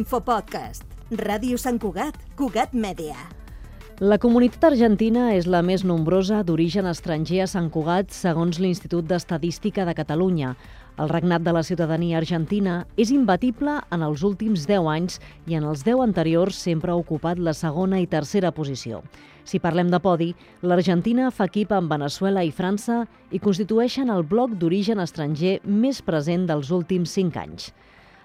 L'infopodcast. Ràdio Sant Cugat, Cugat Mèdia. La comunitat argentina és la més nombrosa d'origen estranger a Sant Cugat, segons l'Institut d'Estadística de Catalunya. El regnat de la ciutadania argentina és imbatible en els últims 10 anys i en els 10 anteriors sempre ha ocupat la segona i tercera posició. Si parlem de podi, l'Argentina fa equip amb Venezuela i França i constitueixen el bloc d'origen estranger més present dels últims 5 anys.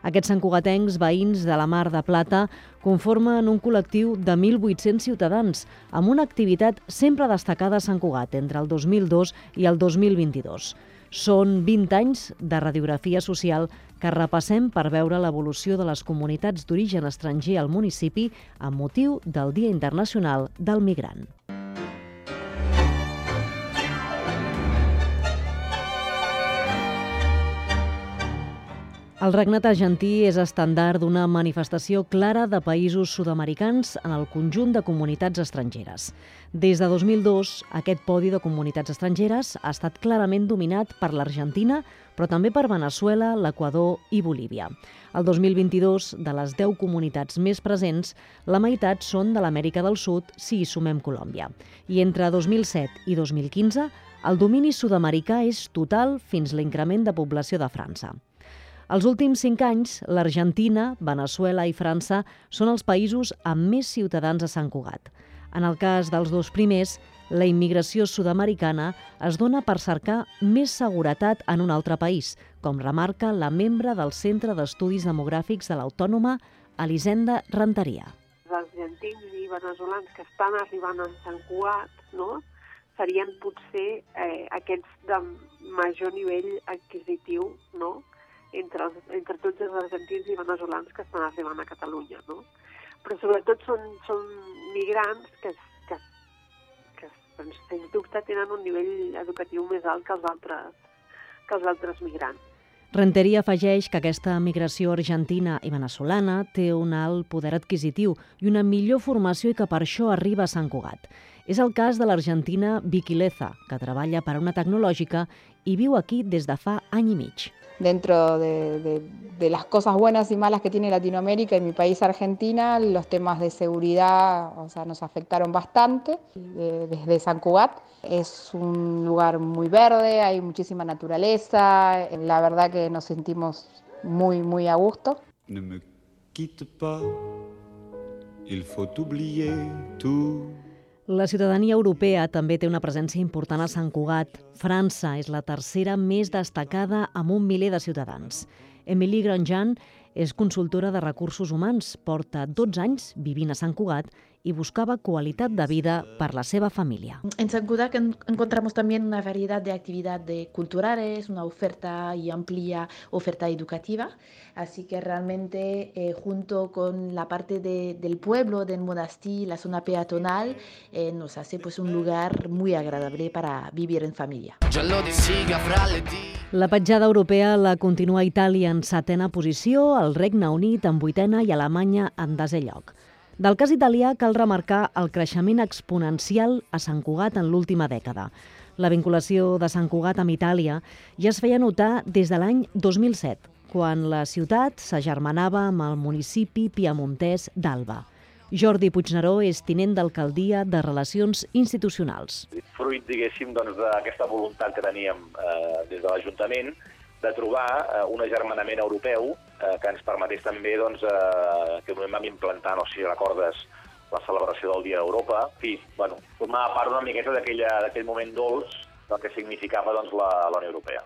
Aquests santcugatencs veïns de la Mar de Plata conformen un col·lectiu de 1.800 ciutadans amb una activitat sempre destacada a Sant Cugat entre el 2002 i el 2022. Són 20 anys de radiografia social que repassem per veure l'evolució de les comunitats d'origen estranger al municipi amb motiu del Dia Internacional del Migrant. El regnat argentí és estàndard d'una manifestació clara de països sud-americans en el conjunt de comunitats estrangeres. Des de 2002, aquest podi de comunitats estrangeres ha estat clarament dominat per l'Argentina, però també per Venezuela, l'Equador i Bolívia. El 2022, de les 10 comunitats més presents, la meitat són de l'Amèrica del Sud, si hi sumem Colòmbia. I entre 2007 i 2015, el domini sud-americà és total fins l'increment de població de França. Els últims cinc anys, l'Argentina, Venezuela i França són els països amb més ciutadans a Sant Cugat. En el cas dels dos primers, la immigració sud-americana es dona per cercar més seguretat en un altre país, com remarca la membre del Centre d'Estudis Demogràfics de l'Autònoma, Elisenda Renteria. Els argentins i venezolans que estan arribant a Sant Cugat no? serien potser eh, aquests de major nivell adquisitiu no? Entre, els, entre tots els argentins i venezolans que estan arribant a Catalunya, no? Però sobretot són, són migrants que, que, que doncs, sens dubte tenen un nivell educatiu més alt que els altres, que els altres migrants. Renteria afegeix que aquesta migració argentina i venezolana té un alt poder adquisitiu i una millor formació i que per això arriba a Sant Cugat. És el cas de l'argentina Vicky Leza, que treballa per a una tecnològica i viu aquí des de fa any i mig dentro de, las cosas buenas y malas que tiene Latinoamérica y mi país Argentina, los temas de seguridad o sea, nos afectaron bastante desde San Cugat. Es un lugar muy verde, hay muchísima naturaleza, la verdad que nos sentimos muy, muy a gusto. Ne me pas, il faut oublier. La ciutadania europea també té una presència important a Sant Cugat. França és la tercera més destacada amb un miler de ciutadans. Emily Grandjean és consultora de recursos humans, porta 12 anys vivint a Sant Cugat y buscaba calidad de vida para la seva familia. En San Cudac encontramos también una variedad de actividades culturales, una oferta y amplia oferta educativa, así que realmente eh, junto con la parte de, del pueblo, del monasterio, la zona peatonal, eh, nos hace pues un lugar muy agradable para vivir en familia. La petjada europea la continua Itàlia en setena posició, el Regne Unit en vuitena i Alemanya en desè lloc. Del cas italià cal remarcar el creixement exponencial a Sant Cugat en l'última dècada. La vinculació de Sant Cugat amb Itàlia ja es feia notar des de l'any 2007, quan la ciutat s'agermanava amb el municipi piamontès d'Alba. Jordi Puigneró és tinent d'alcaldia de Relacions Institucionals. Fruit, diguéssim, doncs, d'aquesta voluntat que teníem eh, des de l'Ajuntament de trobar eh, un agermanament europeu eh, que ens permetés també doncs, eh, que vam implantar, no sé si recordes, la celebració del Dia d'Europa. En fi, bueno, formava part una miqueta d'aquell moment dolç del que significava doncs, la, la Unió Europea.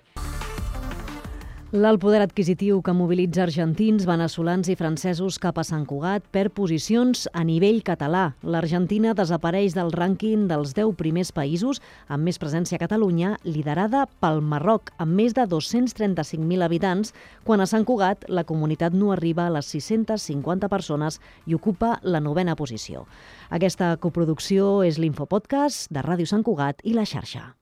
L'alt poder adquisitiu que mobilitza argentins, venezolans i francesos cap a Sant Cugat per posicions a nivell català. L'Argentina desapareix del rànquing dels 10 primers països amb més presència a Catalunya, liderada pel Marroc, amb més de 235.000 habitants, quan a Sant Cugat la comunitat no arriba a les 650 persones i ocupa la novena posició. Aquesta coproducció és l'Infopodcast de Ràdio Sant Cugat i la xarxa.